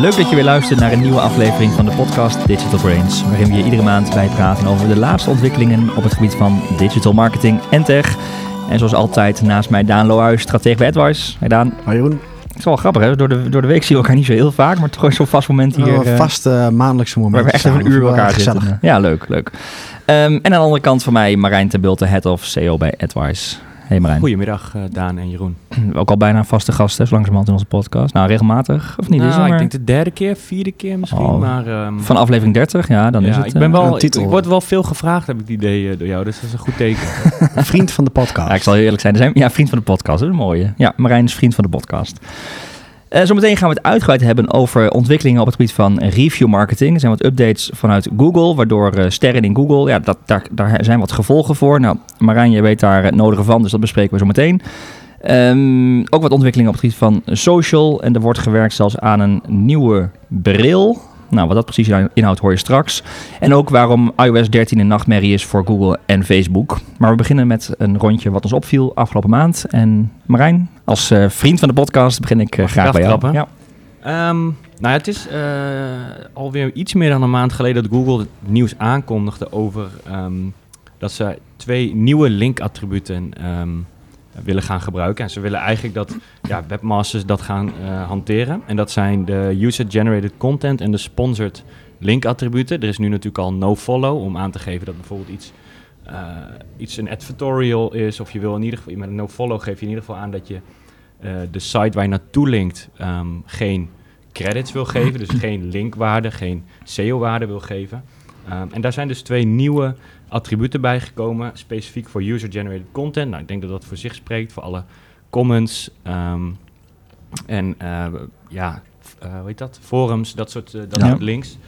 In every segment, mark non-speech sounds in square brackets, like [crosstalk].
Leuk dat je weer luistert naar een nieuwe aflevering van de podcast Digital Brains, waarin we je iedere maand bijpraten over de laatste ontwikkelingen op het gebied van digital marketing en tech. En zoals altijd naast mij Daan Lohuis, stratege bij AdWise. Hey Daan. Hoi Jeroen. Het is wel grappig hè, door de, door de week zien we elkaar niet zo heel vaak, maar toch is zo'n vast moment hier. Oh, eh, vast uh, maandelijkse moment. waar we echt een uur bij elkaar gezellig. zitten. Ja, leuk, leuk. Ehm, en aan de andere kant van mij Marijn ten Bulte, Head of SEO bij AdWise. Hey Marijn. Goedemiddag uh, Daan en Jeroen. [clears throat] Ook al bijna vaste gasten, zo langzamerhand in onze podcast. Nou, regelmatig, of niet? Nou, is het maar... ik denk de derde keer, vierde keer misschien, Oh, maar... Um, Van aflevering 30, ja, dan ja, is het... ik, ben wel, een ik, titel. ik word wel veel gevraagd, heb ik het idee uh, door jou, dus dat is een goed teken. [laughs] Vriend van de podcast. Ja, ik zal heel eerlijk zijn. Er zijn ja, vriend van de podcast, dat is een mooie. Ja, Marijn is vriend van de podcast. Uh, zometeen gaan we het uitgebreid hebben over ontwikkelingen op het gebied van review marketing. Er zijn wat updates vanuit Google, waardoor uh, sterren in Google, ja, dat, daar, daar zijn wat gevolgen voor. Nou, Marijn, weet daar het nodige van, dus dat bespreken we zo meteen. Um, ook wat ontwikkelingen op het gebied van social. En er wordt gewerkt zelfs aan een nieuwe bril. Nou, wat dat precies inhoudt hoor je straks. En ook waarom iOS 13 een nachtmerrie is voor Google en Facebook. Maar we beginnen met een rondje wat ons opviel afgelopen maand. En Marijn, als uh, vriend van de podcast begin ik uh, graag bij jou. Ja. Um, nou ja, het is uh, alweer iets meer dan een maand geleden dat Google het nieuws aankondigde over um, dat ze twee nieuwe linkattributen um, willen gaan gebruiken. En ze willen eigenlijk dat ja, webmasters dat gaan uh, hanteren. En dat zijn de user-generated content en de sponsored link attributen. Er is nu natuurlijk al no-follow om aan te geven dat bijvoorbeeld iets, uh, iets een advertorial is. Of je wil in ieder geval, met een no-follow geef je in ieder geval aan dat je uh, de site waar je naartoe linkt um, geen credits wil geven. Dus geen linkwaarde, geen SEO-waarde wil geven. Um, en daar zijn dus twee nieuwe attributen bijgekomen, specifiek voor user-generated content. Nou, ik denk dat dat voor zich spreekt, voor alle comments um, en uh, ja, uh, hoe heet dat? Forums, dat soort, uh, dat Ja. soort links.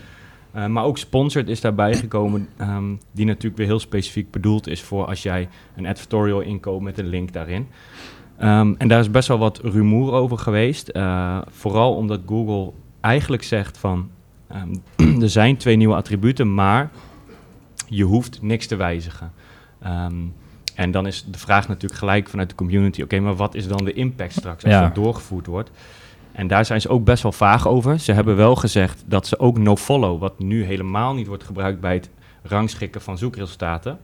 Maar ook sponsored is daarbij gekomen, um, die natuurlijk weer heel specifiek bedoeld is voor als jij een advertorial inkoopt met een link daarin. Um, en daar is best wel wat rumoer over geweest. Vooral omdat Google eigenlijk zegt van [clears throat] er zijn twee nieuwe attributen, maar je hoeft niks te wijzigen. Um, en dan is de vraag natuurlijk gelijk vanuit de community: oké, okay, maar wat is dan de impact straks als Ja. dat doorgevoerd wordt? En daar zijn ze ook best wel vaag over. Ze hebben wel gezegd dat ze ook nofollow, wat nu helemaal niet wordt gebruikt bij het rangschikken van zoekresultaten,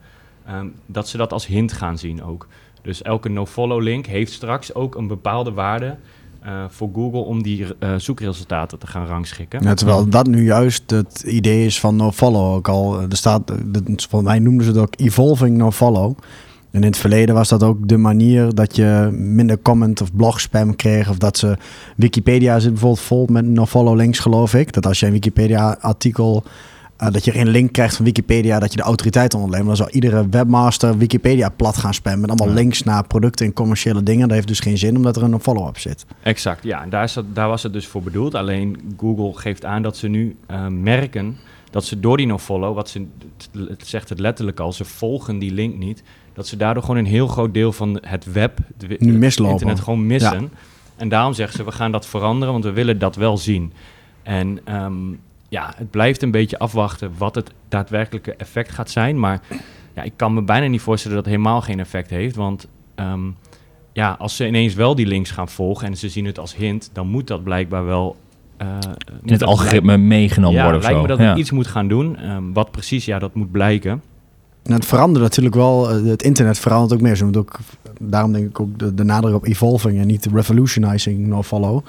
um, dat ze dat als hint gaan zien ook. Dus elke nofollow link heeft straks ook een bepaalde waarde uh, voor Google om die uh, zoekresultaten te gaan rangschikken. Terwijl dat nu juist het idee is van nofollow ook al. Er staat, volgens mij noemden ze het ook evolving nofollow. En in het verleden was dat ook de manier dat je minder comment of blog spam kreeg. Of dat ze Wikipedia zit bijvoorbeeld vol met nofollow links, geloof ik. Dat als je een Wikipedia artikel uh, dat je geen link krijgt van Wikipedia, dat je de autoriteit onderneemt. Dan zou iedere webmaster Wikipedia plat gaan spammen met allemaal ja. links naar producten en commerciële dingen. Dat heeft dus geen zin omdat er een follow-up zit. Exact, ja. En daar, is dat, daar was het dus voor bedoeld. Alleen Google geeft aan dat ze nu uh, merken dat ze door die nofollow, wat ze, het zegt het letterlijk al, ze volgen die link niet. Dat ze daardoor gewoon een heel groot deel van het web, nu mislopen. internet gewoon missen. Ja. En daarom zeggen ze, we gaan dat veranderen, want we willen dat wel zien. En um, ja, het blijft een beetje afwachten wat het daadwerkelijke effect gaat zijn. Maar ja, ik kan me bijna niet voorstellen dat het helemaal geen effect heeft. Want um, ja, als ze ineens wel die links gaan volgen en ze zien het als hint, dan moet dat blijkbaar wel. Uh, in het algoritme meegenomen ja, worden. lijkt zo. me dat ja. het iets moet gaan doen. Um, wat precies, ja, dat moet blijken. En het verandert natuurlijk wel. eh, Het internet verandert ook meer. Ze moet ook, daarom denk ik ook de, de nadruk op evolving en niet revolutionizing no follow.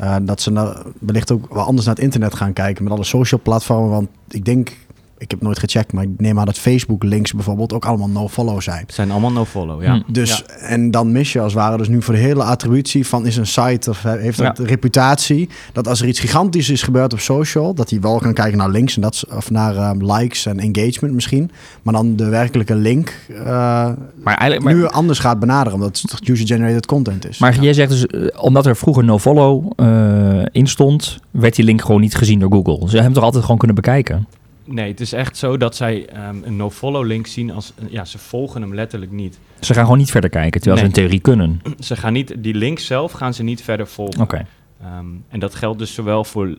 Uh, dat ze nou wellicht ook wel anders naar het internet gaan kijken met alle social platformen. Want ik denk, ik heb nooit gecheckt, maar ik neem aan dat Facebook links bijvoorbeeld ook allemaal no-follow zijn. Zijn allemaal no-follow, ja. Hm. Dus, ja. en dan mis je als het ware dus nu voor de hele attributie van is een site of heeft dat Ja. reputatie. Dat als er iets gigantisch is gebeurd op social, dat hij wel kan kijken naar links en dat, of naar um, likes en engagement misschien. Maar dan de werkelijke link uh, Maar eigenlijk, maar, nu anders gaat benaderen, omdat het user-generated content is. maar jij zegt dus, eh, omdat er vroeger no-follow eh, in stond, werd die link gewoon niet gezien door Google. Ze hebben hem toch altijd gewoon kunnen bekijken? Nee, het is echt zo dat zij um, een no-follow link zien als... Ja, ze volgen hem letterlijk niet. Ze gaan gewoon niet verder kijken, terwijl Nee. ze in theorie kunnen. Ze gaan niet... Die link zelf gaan ze niet verder volgen. Oké. Um, en dat geldt dus zowel voor uh,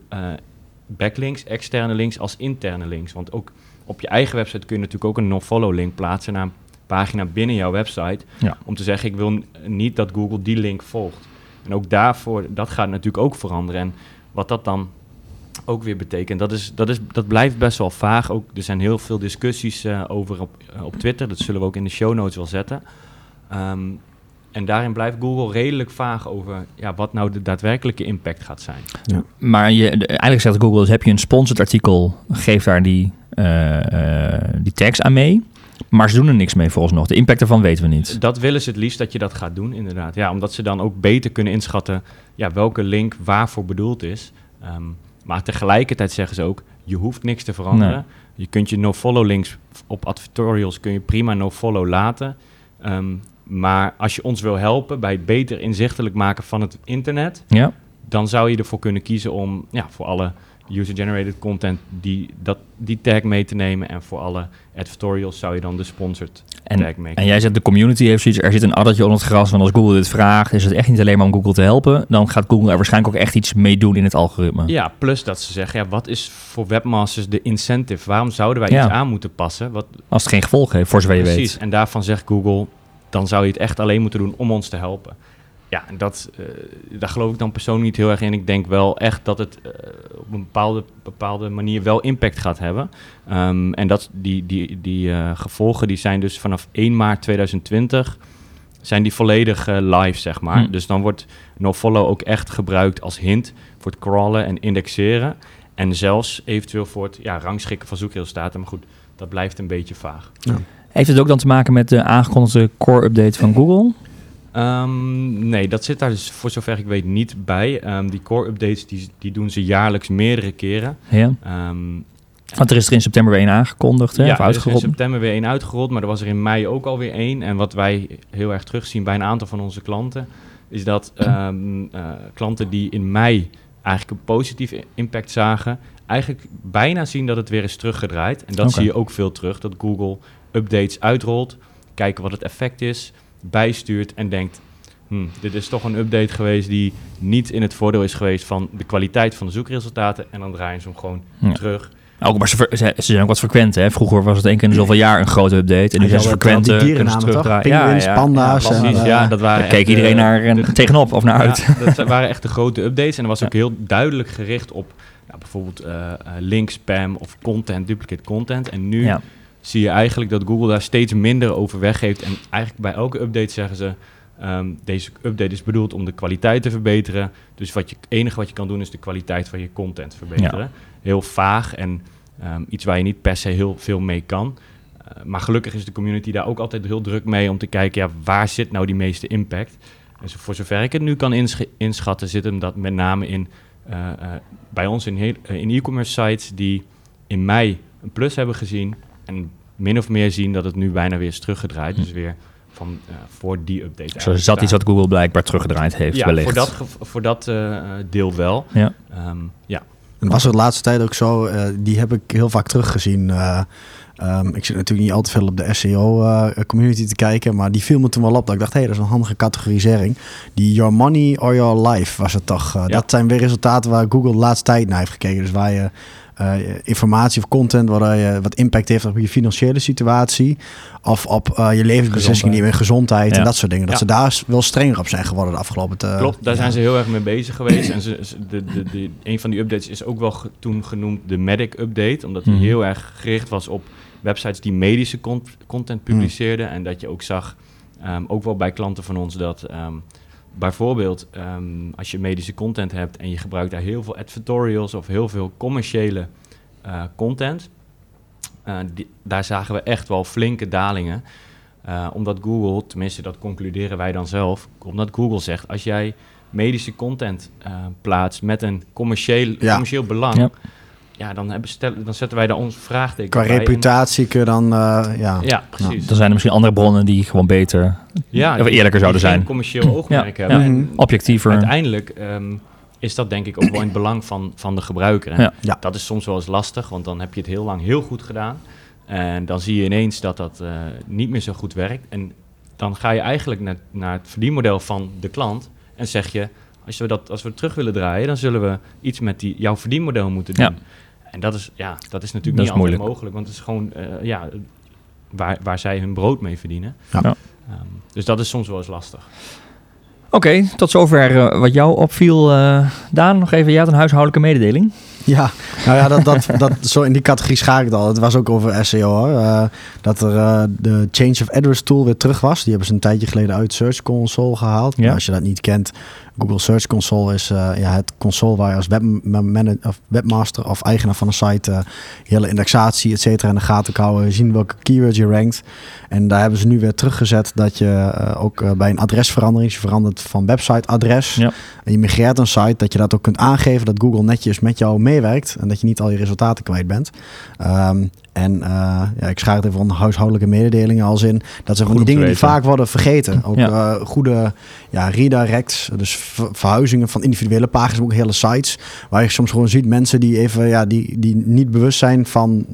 backlinks, externe links, als interne links. Want ook op je eigen website kun je natuurlijk ook een no-follow link plaatsen naar een pagina binnen jouw website. Ja. Om te zeggen, ik wil niet dat Google die link volgt. En ook daarvoor, dat gaat natuurlijk ook veranderen. En wat dat dan ook weer betekent. Dat, is, dat, is, dat blijft best wel vaag. Ook, er zijn heel veel discussies uh, over op, uh, op Twitter. Dat zullen we ook in de show notes wel zetten. Um, en daarin blijft Google redelijk vaag over ja, wat nou de daadwerkelijke impact gaat zijn. Ja. Maar je, eigenlijk zegt Google, dus heb je een sponsored artikel, geef daar die, uh, die tags aan mee. Maar ze doen er niks mee volgens nog. De impact ervan weten we niet. Dat willen ze het liefst dat je dat gaat doen, inderdaad. Ja, omdat ze dan ook beter kunnen inschatten ja, welke link waarvoor bedoeld is. Um, maar tegelijkertijd zeggen ze ook, je hoeft niks te veranderen. Nee. Je kunt je no-follow links op advertorials kun je prima no-follow laten. Um, maar als je ons wil helpen bij het beter inzichtelijk maken van het internet, ja. dan zou je ervoor kunnen kiezen om ja, voor alle user-generated content die, dat, die tag mee te nemen. En voor alle advertorials zou je dan de sponsored en, tag mee En jij zegt de community heeft zoiets, er zit een addertje onder het gras van als Google dit vraagt, is het echt niet alleen maar om Google te helpen. Dan gaat Google er waarschijnlijk ook echt iets mee doen in het algoritme. Ja, plus dat ze zeggen, ja, wat is voor webmasters de incentive? Waarom zouden wij ja. iets aan moeten passen? Wat, als het geen gevolg heeft, voor zover je Precies, weet. en daarvan zegt Google, dan zou je het echt alleen moeten doen om ons te helpen. Ja, en dat, uh, daar geloof ik dan persoonlijk niet heel erg in. Ik denk wel echt dat het uh, op een bepaalde, bepaalde manier wel impact gaat hebben. Um, en dat die, die, die uh, gevolgen die zijn dus vanaf 1 maart 2020 zijn die volledig live, zeg maar. Hm. Dus dan wordt nofollow ook echt gebruikt als hint voor het crawlen en indexeren. En zelfs eventueel voor het ja, rangschikken van zoekresultaten. Maar goed, dat blijft een beetje vaag. Ja. Heeft het ook dan te maken met de aangekondigde core-update van Google? Um, nee, dat zit daar dus voor zover ik weet niet bij. Um, die core-updates die, die doen ze jaarlijks meerdere keren. Ja. Um, Want er is er in september weer één aangekondigd, hè? ja, of er is in uitgerold. september weer één uitgerold, maar er was er in mei ook alweer één. En wat wij heel erg terugzien bij een aantal van onze klanten, is dat uh, klanten die in mei eigenlijk een positieve impact zagen, eigenlijk bijna zien dat het weer is teruggedraaid. En dat zie je ook veel terug, dat Google updates uitrolt, kijken wat het effect is, bijstuurt en denkt, hm, dit is toch een update geweest die niet in het voordeel is geweest van de kwaliteit van de zoekresultaten. En dan draaien ze hem gewoon Ja. terug. Ook, maar ze, ver- ze, ze zijn ook wat frequent, hè? Vroeger was het één keer in zoveel jaar een grote update. En nu zijn ze frequent. Die kunnen ze dierennamen toch? terugdraaien. Pinguïns, panda's. ja, en, Precies, eh, ja, dat waren Daar keek iedereen eh, naar, eh, de- tegenop of naar uit. Ja, dat waren echt de grote updates. En dat was ook heel duidelijk gericht op ja, bijvoorbeeld eh, eh, link spam of content, duplicate content. En nu Ja. Zie je eigenlijk dat Google daar steeds minder over weggeeft. En eigenlijk bij elke update zeggen ze... ehm, deze update is bedoeld om de kwaliteit te verbeteren. Dus wat je, het enige wat je kan doen is de kwaliteit van je content verbeteren. Heel vaag en ehm, iets waar je niet per se heel veel mee kan. Eh, maar gelukkig is de community daar ook altijd heel druk mee om te kijken... Ja, waar zit nou die meeste impact? Dus voor zover ik het nu kan inschatten, zit hem dat met name in eh, eh, bij ons in, in e-commerce sites die in mei een plus hebben gezien en min of meer zien dat het nu bijna weer is teruggedraaid. Hm. Dus weer van eh, voor die update. Zo zat iets wat Google blijkbaar teruggedraaid heeft, ja, wellicht. voor dat, voor dat eh, deel wel. Ja. Ehm, ja. En was het de laatste tijd ook zo, eh, die heb ik heel vaak teruggezien. eh, ehm, ik zit natuurlijk niet al te veel op de SEO-community te kijken, maar die viel me toen wel op. Dat ik dacht, hé, hey, dat is een handige categorisering. Die Your Money or Your Life was het toch. Ja. Dat zijn weer resultaten waar Google de laatste tijd naar heeft gekeken. Dus waar je informatie of content waar je wat impact heeft op je financiële situatie. Of op eh, je levensbeslissingen die met gezondheid en dat soort dingen. Dat ze daar wel strenger op zijn geworden de afgelopen tijd. Klopt, daar zijn ze heel erg mee bezig geweest. En ze, de, de, de, een van die updates is ook wel toen genoemd de Medic Update. Omdat die Mhm. heel erg gericht was op websites die medische con- content publiceerden. En dat je ook zag, ehm, ook wel bij klanten van ons, dat ehm, bijvoorbeeld ehm, als je medische content hebt en je gebruikt daar heel veel advertorials of heel veel commerciële eh, content. eh, die- daar zagen we echt wel flinke dalingen. Eh, omdat Google, tenminste dat concluderen wij dan zelf, omdat Google zegt als jij medische content eh, plaatst met een commercieel, Ja. commercieel belang, Ja. Ja. dan, hebben stellen, dan zetten wij daar ons vraagteken Qua bij. Reputatie kun je dan, eh, ja. ja, precies. Dan zijn er misschien andere bronnen die gewoon beter, ja, of eerlijker zouden zijn. commercieel oogmerk Ja, hebben. ja. En objectiever. uiteindelijk ehm, is dat denk ik ook wel in het belang van, van de gebruiker. Ja. Ja. Dat is soms wel eens lastig, want dan heb je het heel lang heel goed gedaan. En dan zie je ineens dat dat eh, niet meer zo goed werkt. En dan ga je eigenlijk naar, naar het verdienmodel van de klant en zeg je... Als we, dat, als we het terug willen draaien, dan zullen we iets met die, jouw verdienmodel moeten doen. Ja. En dat is, ja, dat is natuurlijk Dat niet is altijd moeilijk. mogelijk, want het is gewoon eh, ja, waar, waar zij hun brood mee verdienen. Ja. Ja. Ehm, dus dat is soms wel eens lastig. Oké, tot zover eh, wat jou opviel. eh, Daan, nog even, jij had een huishoudelijke mededeling. Ja, nou ja, dat, dat, dat, zo in die categorie schaak ik het al. Het was ook over SEO hoor. Eh, dat er eh, de Change of Address tool weer terug was. Die hebben ze een tijdje geleden uit Search Console gehaald. Ja. Maar als je dat niet kent, Google Search Console is eh, ja, het console waar je als webmanager of webmaster of eigenaar van een site hele indexatie, et cetera, in de gaten kan houden. Zien welke keywords je rankt. En daar hebben ze nu weer teruggezet dat je ook bij een adresverandering, je verandert van website-adres Ja. en je migreert een site, dat je dat ook kunt aangeven dat Google netjes met jou meewerkt en dat je niet al je resultaten kwijt bent. Ehm, en eh, ja, ik schaar het even onder huishoudelijke mededelingen als in dat ze van die dingen die vaak worden vergeten. Ook Ja. eh, goede ja, redirects, dus ver- verhuizingen van individuele pagina's, ook hele sites. Waar je soms gewoon ziet mensen die even ja, die, die niet bewust zijn van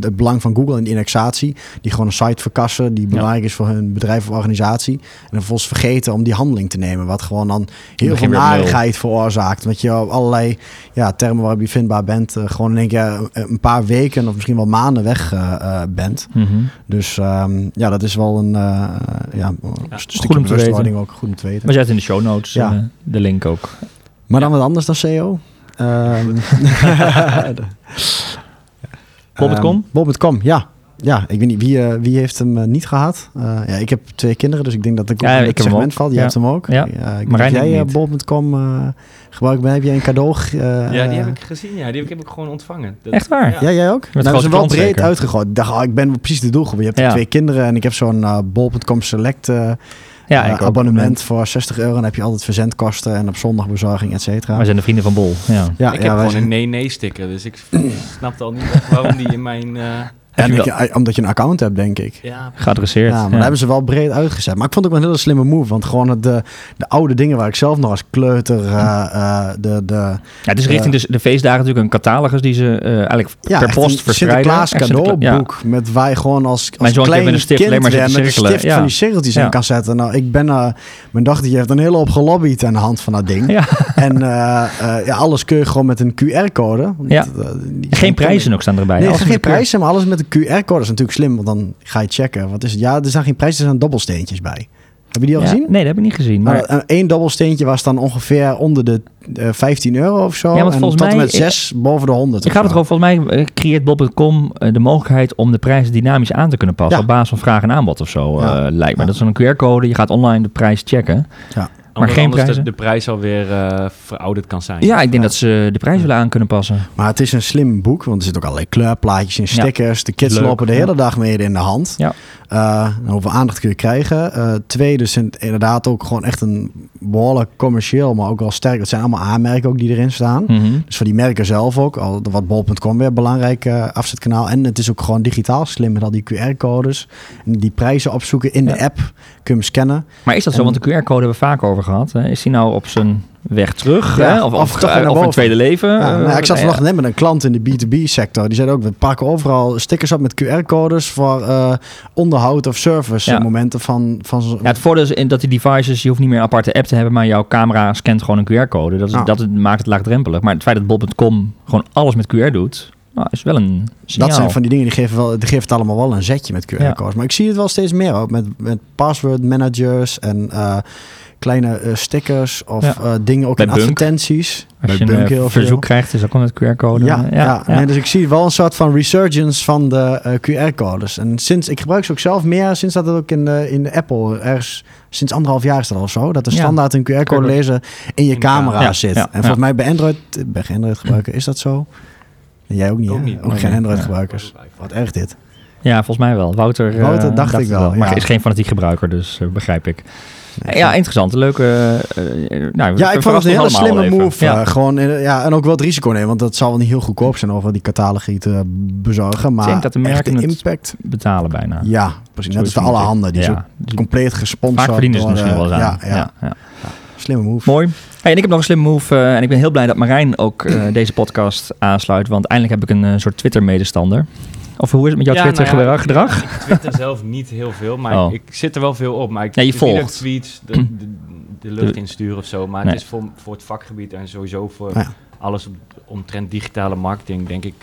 het belang van Google en de indexatie. Die gewoon een site verkassen die belangrijk is voor hun bedrijf of organisatie. En vervolgens vergeten om die handeling te nemen. Wat gewoon dan heel veel narigheid veroorzaakt. Want je op allerlei ja, termen waarop je vindbaar bent, eh, gewoon in één keer een paar weken of misschien wel maanden weg eh, eh, bent. Mhm. Dus ehm, ja, dat is wel een eh, ja, een stukje goed om te bewustwording ook goed om te weten. We zetten in de show notes Ja. eh, de link ook. Maar dan wat anders dan SEO. Ehm [laughs] Bob.com? Ehm, Bob.com, ja. Ja, ik weet niet, wie, eh, wie heeft hem eh, niet gehad? Eh, ja, ik heb twee kinderen, dus ik denk dat ik ook Ja, in ik het segment ook. val. Je Ja. hebt hem ook? Ja. ik Marijn jij eh. Bob.com eh gebruikt. Heb jij een cadeau? eh, Ja, die heb ik gezien. Ja, die heb ik gewoon ontvangen. Dat- Echt waar? Ja. Ja, jij ook? Met nou, dat grote is wel breed uitgegooid. Ik dacht, oh, ik ben precies de doelgroep. Je hebt Ja. twee kinderen en ik heb zo'n Bol.com Select Ja, eh, abonnement voor 60 euro. Dan heb je altijd verzendkosten en op zondag bezorging, et cetera. Wij zijn de vrienden van Bol. Ja. Ja, ik ja, heb gewoon zijn- een nee-nee-sticker, dus ik snapte al niet waarom die in mijn... en je omdat je een account hebt, denk ik. ja, Geadresseerd. Ja, maar Ja. daar hebben ze wel breed uitgezet. Maar ik vond het ook wel een hele slimme move. Want gewoon het- de, de oude dingen waar ik zelf nog als kleuter... eh, eh, de, de, Ja, het is richting de, de feestdagen natuurlijk een catalogus die ze eh, eigenlijk ja, per post verspreiden. Sinterklaas cadeauboek. Met waar je gewoon als, als Mijn klein met een stift kind alleen maar met een stift Ja. van die cirkeltjes Ja. in kan zetten. Nou, ik ben... eh, mijn dochter die heeft een hele hoop gelobbyd aan de hand van dat ding. Ja. En eh, eh, ja, alles kun je gewoon met een QR-code. Ja. Geen prijzen ook staan erbij. Nee, er geen met prijzen, maar alles met een QR-code is natuurlijk slim. Want dan ga je checken. Wat is het? Ja, er zijn geen prijzen, er zijn dobbelsteentjes bij. Heb je die al Ja, gezien? Nee, dat heb ik niet gezien. Maar Maar één dobbelsteentje was dan ongeveer onder de eh, 15 euro of zo. Ja, want en volgens tot en mij- met zes boven de 100. ik ga het erover, volgens mij eh, creëert Bob.com eh, de mogelijkheid om de prijzen dynamisch aan te kunnen passen. Ja. Op basis van vraag en aanbod of zo, Ja. eh, lijkt me. Ja. Dat is een QR-code, je gaat online de prijs checken. Omdat geen anders prijzen? De, de prijs alweer eh verouderd kan zijn. Ja, ik denk dat ze de prijs willen aan kunnen passen. Maar het is een slim boek, want er zitten ook allerlei kleurplaatjes in, stickers. De kids Leuk, lopen de hele dag mee in de hand. Ja. Eh, hoeveel aandacht kun je krijgen? Eh twee, dus zijn inderdaad ook gewoon echt een behoorlijk commercieel, maar ook wel sterk. Het zijn allemaal aanmerken ook die erin staan. Mhm. Dus voor die merken zelf ook, al wat bol.com weer een belangrijk eh, afzetkanaal. En het is ook gewoon digitaal slim met al die QR-codes. En die prijzen opzoeken in de app, kun je hem scannen. Maar is dat zo? Want de QR-code hebben we vaak over gehad. Hè? Is die nou op zijn weg terug? Ja, hè? Of, of weer naar of een tweede leven? Ja, nou ja, Eh, ik zat ja. vanochtend net met een klant in de B2B-sector. Die zei ook, we pakken overal stickers op met QR-codes voor eh, onderhoud of service Ja. momenten van, van Ja, het voordeel is in dat die devices, je hoeft niet meer een aparte app te hebben, maar jouw camera scant gewoon een QR-code. Dat, is, dat maakt het laagdrempelig. Maar het feit dat Bob.com gewoon alles met QR doet, nou, is wel een signaal. Dat zijn van die dingen die geven, wel, die geven het allemaal wel een zetje met QR-codes. Maar ik zie het wel steeds meer ook met, met password managers en eh, kleine eh, stickers of Ja. eh, dingen ook Bij in Bunk. advertenties. Als Bij je een Bunk heel veel. verzoek krijgt, is ook al met QR-code. Ja, ja, Nee, dus ik zie wel een soort van resurgence van de QR-codes. En sinds, ik gebruik ze ook zelf meer sinds dat het ook in de, in de Apple ergens, sinds anderhalf jaar is dat al zo, dat er standaard een QR-code lezen in je camera zit. ja, en volgens mij bij Android, ik ben geen Android gebruiker, is dat zo? Jij ook niet, Ook niet. Geen nee. Android Ja. gebruikers. Wat erg dit. Ja, volgens mij wel. Wouter, eh, Wouter dacht ik wel, Maar ja. is geen fanatiek gebruiker, dus eh, begrijp ik. Nee, ja, interessant. Leuke... eh, nou, Ja, ik vond het een hele slimme move. Ja. gewoon, ja, en ook wel het risico nemen, want dat zal wel niet heel goedkoop zijn over die catalogie te bezorgen. Maar denk dat de echt merken de het impact, betalen bijna. ja, precies. Net is als de alle handen, die Ja, compleet gesponsord. Vaak verdienen ze door, misschien wel aan. Ja, ja. ja. slimme move. Mooi. Hey, en ik heb nog een slimme move eh, en ik ben heel blij dat Marijn ook eh, [clears throat] deze podcast aansluit, want eindelijk heb ik een eh, soort Twitter-medestander. Of hoe is het met jouw Ja, Twitter nou ja? Ik [laughs] twitter zelf niet heel veel, maar Oh. ik zit er wel veel op. Maar ik, Ja, je volgt. tweets de, [clears throat] de, de lucht insturen of zo. Maar Nee. het is voor, voor het vakgebied en sowieso voor Ja. alles op, omtrent digitale marketing, denk ik,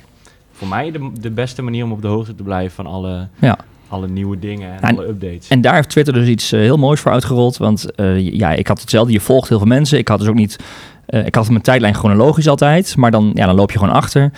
voor mij de, de beste manier om op de hoogte te blijven van alle, Ja. Alle nieuwe dingen en, En- alle updates. En daar heeft Twitter dus iets eh, heel moois voor uitgerold. Want eh, ja, ik had hetzelfde. Je volgt heel veel mensen. Ik had dus ook niet eh, ik had mijn tijdlijn chronologisch altijd, maar dan, ja, dan loop je gewoon achter.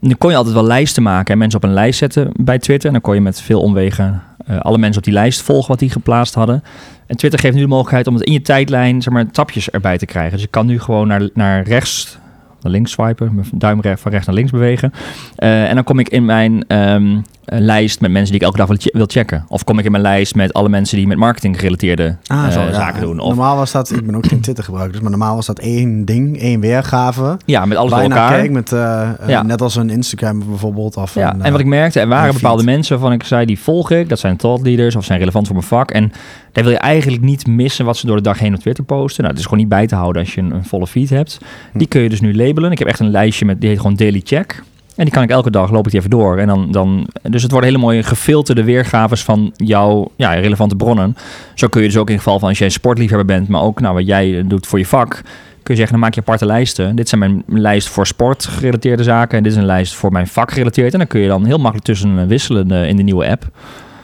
Dan kon je altijd wel lijsten maken en mensen op een lijst zetten bij Twitter. En dan kon je met veel omwegen alle mensen op die lijst volgen wat die geplaatst hadden. En Twitter geeft nu de mogelijkheid om het in je tijdlijn, zeg maar, tapjes erbij te krijgen. Dus je kan nu gewoon naar, naar rechts, naar links swipen, mijn duim van rechts naar links bewegen. En dan kom ik in mijn ehm, eh, lijst met mensen die ik elke dag wil, che- wil checken. Of kom ik in mijn lijst met alle mensen die met marketing gerelateerde eh, zo, ja. zaken doen. Of Normaal was dat, ik ben ook geen [clears throat] Twitter gebruiker, dus maar normaal was dat één ding, één weergave. ja, met alles naar elkaar. met, eh, eh, Ja. net als een Instagram bijvoorbeeld. Of Ja, een, en wat ik merkte, er waren een bepaalde mensen van ik zei, die volg ik. Dat zijn thought leaders of zijn relevant voor mijn vak. En daar wil je eigenlijk niet missen wat ze door de dag heen op Twitter posten. Nou, het is gewoon niet bij te houden als je een, een volle feed hebt. Die kun je dus nu labelen. Ik heb echt een lijstje met, die heet gewoon Daily Check. En die kan ik elke dag, loop ik die even door. En dan, dan, dus het worden hele mooie gefilterde weergaves van jouw ja, relevante bronnen. Zo kun je dus ook in geval van als jij sportliefhebber bent, maar ook nou, wat jij doet voor je vak, kun je zeggen, dan maak je aparte lijsten. Dit zijn mijn lijst voor sportgerelateerde zaken en dit is een lijst voor mijn vak gerelateerd. En dan kun je dan heel makkelijk tussen eh, wisselen eh, in de nieuwe app.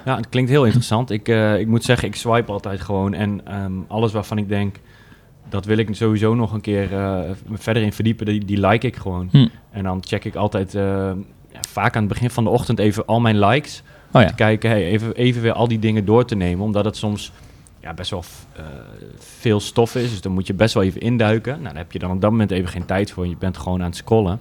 Ja, het klinkt heel interessant. Ik, eh, ik moet zeggen, ik swipe altijd gewoon. En ehm, alles waarvan ik denk, dat wil ik sowieso nog een keer eh, verder in verdiepen, die, die like ik gewoon. Hm. En dan check ik altijd, eh, vaak aan het begin van de ochtend even al mijn likes. Oh ja. Te kijken, hey, even, even weer al die dingen door te nemen. Omdat het soms ja, best wel eh, veel stof is. Dus dan moet je best wel even induiken. Nou, daar heb je dan op dat moment even geen tijd voor. Je bent gewoon aan het scrollen.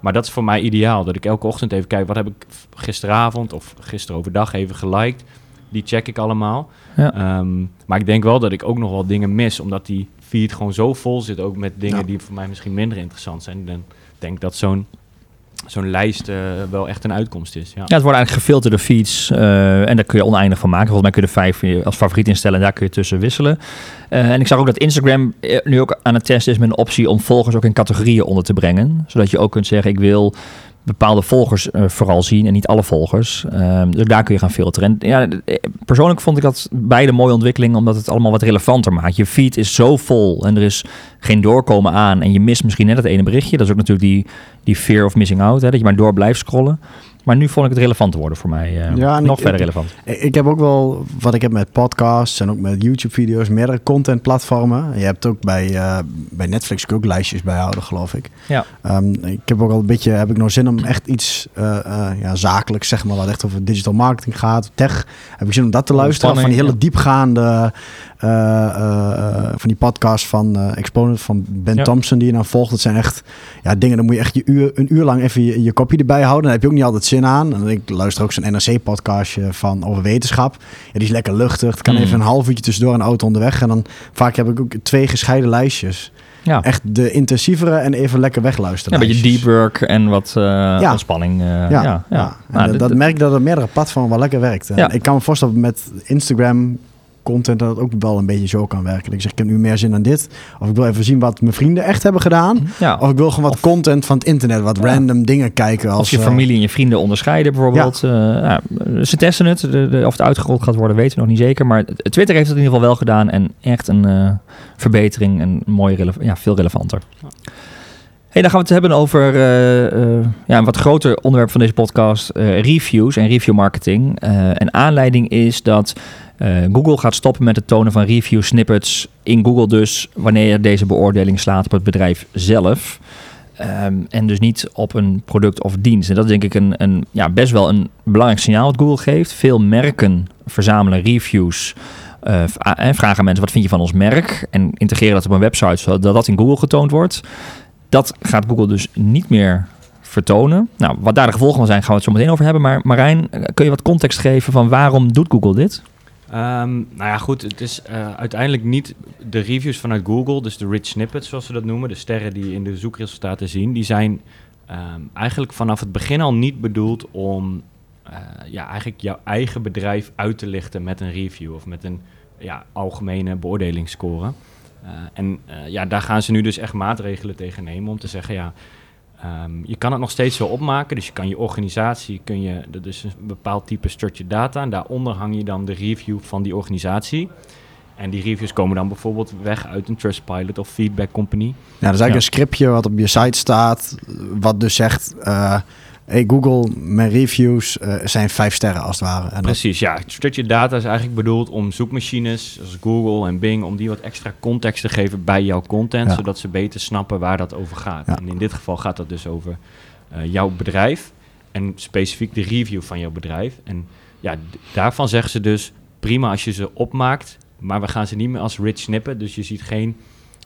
Maar dat is voor mij ideaal. Dat ik elke ochtend even kijk, wat heb ik gisteravond of gisteren overdag even geliked. Die check ik allemaal. Ja. Ehm, maar ik denk wel dat ik ook nog wel dingen mis. Omdat die feed gewoon zo vol zit. Ook met dingen Ja. die voor mij misschien minder interessant zijn. Dan denk ik dat zo'n zo'n lijst eh, wel echt een uitkomst is. Ja. Ja, het worden eigenlijk gefilterde feeds eh, en daar kun je oneindig van maken. Volgens mij kun je er vijf als favoriet instellen en daar kun je tussen wisselen. Eh, en ik zag ook dat Instagram nu ook aan het testen is met een optie om volgers ook in categorieën onder te brengen. Zodat je ook kunt zeggen, ik wil bepaalde volgers eh, vooral zien en niet alle volgers. Ehm, dus daar kun je gaan filteren. En ja, eh, persoonlijk vond ik dat beide mooie ontwikkelingen, omdat het allemaal wat relevanter maakt. Je feed is zo vol en er is geen doorkomen aan en je mist misschien net het ene berichtje. Dat is ook natuurlijk die, die fear of missing out, hè, dat je maar door blijft scrollen. Maar nu vond ik het relevant worden voor mij. eh, Ja, nog ik- verder relevant. Ik ik heb ook wel, wat ik heb met podcasts en ook met YouTube-video's, meerdere contentplatformen. Je hebt ook bij, eh, bij Netflix ook lijstjes bijhouden, geloof ik. Ja. Ehm, ik heb ook al een beetje, heb ik nog zin om echt iets eh, ja, zakelijks, zeg maar, wat echt over digital marketing gaat, tech. Heb ik zin om dat te luisteren. Van die hele diepgaande, van die podcasts van eh, Exponent, van Ben Ja. Thompson, die je dan volgt. Dat zijn echt, ja, dingen, dan moet je echt je uur, een uur lang even je, je kopje erbij houden. Dan heb je ook niet altijd zin aan. En ik luister ook zo'n NRC-podcastje van over wetenschap. Ja, die is lekker luchtig. Het kan Mm. even een half uurtje tussendoor de auto onderweg. En dan vaak heb ik ook twee gescheiden lijstjes. Ja. Echt de intensievere en even lekker wegluisteren. Ja, een beetje deep work en wat eh, ontspanning. eh, ja, Ja, ja, ja. En Nou, dat, merk ik dat er meerdere platformen wel lekker werkt. En Ja. Ik kan me voorstellen met Instagram content dat het ook wel een beetje zo kan werken. Ik zeg, ik heb nu meer zin aan dit. Of ik wil even zien wat mijn vrienden echt hebben gedaan. ja. Of ik wil gewoon wat content van het internet, wat Ja. random dingen kijken. Als, je eh, familie en je vrienden onderscheiden bijvoorbeeld. Ja. ja, ze testen het. De, de- of het uitgerold gaat worden weten we nog niet zeker. Maar Twitter heeft het in ieder geval wel gedaan. En echt een eh, verbetering. En mooi rele- ja, veel relevanter. Hey, dan gaan we het hebben over eh, eh, ja, een wat groter onderwerp van deze podcast. eh, reviews en review marketing. En aanleiding is dat Google gaat stoppen met het tonen van review snippets in Google dus. Wanneer deze beoordeling slaat op het bedrijf zelf. Ehm, en dus niet op een product of dienst. En dat is denk ik een, een, ja, best wel een belangrijk signaal wat Google geeft. Veel merken verzamelen reviews. en vragen mensen wat vind je van ons merk. En integreren dat op een website zodat dat in Google getoond wordt. Dat gaat Google dus niet meer vertonen. Nou, wat daar de gevolgen van zijn, gaan we het zo meteen over hebben. Maar Marijn, kun je wat context geven van waarom doet Google dit? Ehm, nou ja, goed. Het is eh, uiteindelijk niet de reviews vanuit Google, dus de rich snippets zoals ze dat noemen, de sterren die in de zoekresultaten zien, die zijn ehm, eigenlijk vanaf het begin al niet bedoeld om eh, ja, eigenlijk jouw eigen bedrijf uit te lichten met een review of met een ja, algemene beoordelingsscore. Eh, en eh, ja, daar gaan ze nu dus echt maatregelen tegen nemen om te zeggen, ja, ehm, je kan het nog steeds zo opmaken. Dus je kan je organisatie, kun je, dat is een bepaald type structured data. En daaronder hang je dan de review van die organisatie. En die reviews komen dan bijvoorbeeld weg uit een Trustpilot of Feedback Company. Ja, dat is eigenlijk Ja. een scriptje wat op je site staat. Wat dus zegt, eh, hey, Google, mijn reviews eh, zijn vijf sterren als het ware. En Precies, ja. Structured data is eigenlijk bedoeld om zoekmachines zoals Google en Bing, om die wat extra context te geven bij jouw content, Ja. zodat ze beter snappen waar dat over gaat. Ja. En in dit geval gaat dat dus over eh, jouw bedrijf en specifiek de review van jouw bedrijf. En ja, daarvan zeggen ze dus prima als je ze opmaakt, maar we gaan ze niet meer als rich snippen, dus je ziet geen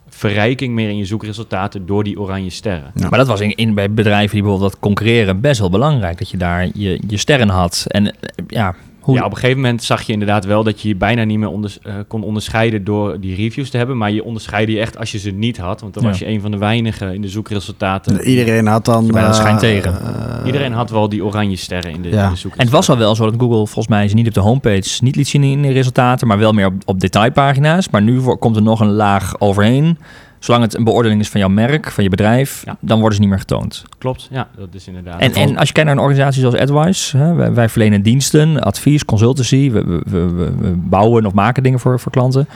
verrijking meer in je zoekresultaten door die oranje sterren. Ja. Maar dat was in, in, bij bedrijven die bijvoorbeeld wat concurreren best wel belangrijk. Dat je daar je, je sterren had. En eh, ja, hoe... Ja, op een gegeven moment zag je inderdaad wel dat je je bijna niet meer onders- eh, kon onderscheiden door die reviews te hebben. Maar je onderscheidde je echt als je ze niet had. Want dan Ja. was je een van de weinigen in de zoekresultaten. Iedereen had dan... Bijna eh, schijn tegen. eh, Iedereen had wel die oranje sterren in de, Ja. in de En het was al wel zo dat Google volgens mij ze niet op de homepage niet liet zien in de resultaten, maar wel meer op, op detailpagina's. Maar nu voor- komt er nog een laag overheen. Zolang het een beoordeling is van jouw merk, van je bedrijf, Ja. dan worden ze niet meer getoond. Klopt, ja, dat is inderdaad. En, en als je kijkt naar een organisatie zoals AdWise, hè, wij, wij verlenen diensten, advies, consultancy, we, we, we, we- we bouwen of maken dingen voor, voor klanten.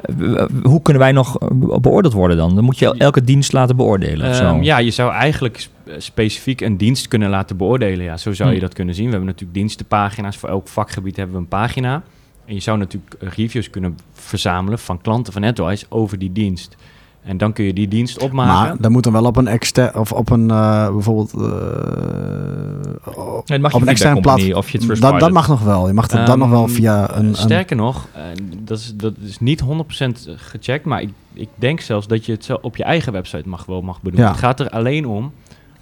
Eh, Hoe kunnen wij nog eh, beoordeeld worden dan? Dan moet je elke dienst laten beoordelen. of zo. Ehm, ja, je zou eigenlijk eh, specifiek een dienst kunnen laten beoordelen. Ja, zo zou je Hm. dat kunnen zien. We hebben natuurlijk dienstenpagina's. Voor elk vakgebied hebben we een pagina. En je zou natuurlijk reviews kunnen verzamelen van klanten van AdWise over die dienst. En dan kun je die dienst opmaken. Maar dat moet dan wel op een extern of op een eh, bijvoorbeeld eh, Nee, op een extern feedback company plat. of je het dat, dat mag nog wel. Je mag het dan nog wel Ehm, via een, een Sterker nog, eh, dat, is, dat is niet 100% gecheckt, maar ik, ik denk zelfs dat je het zo op je eigen website mag wel mag bedoelen. Ja. Het gaat er alleen om,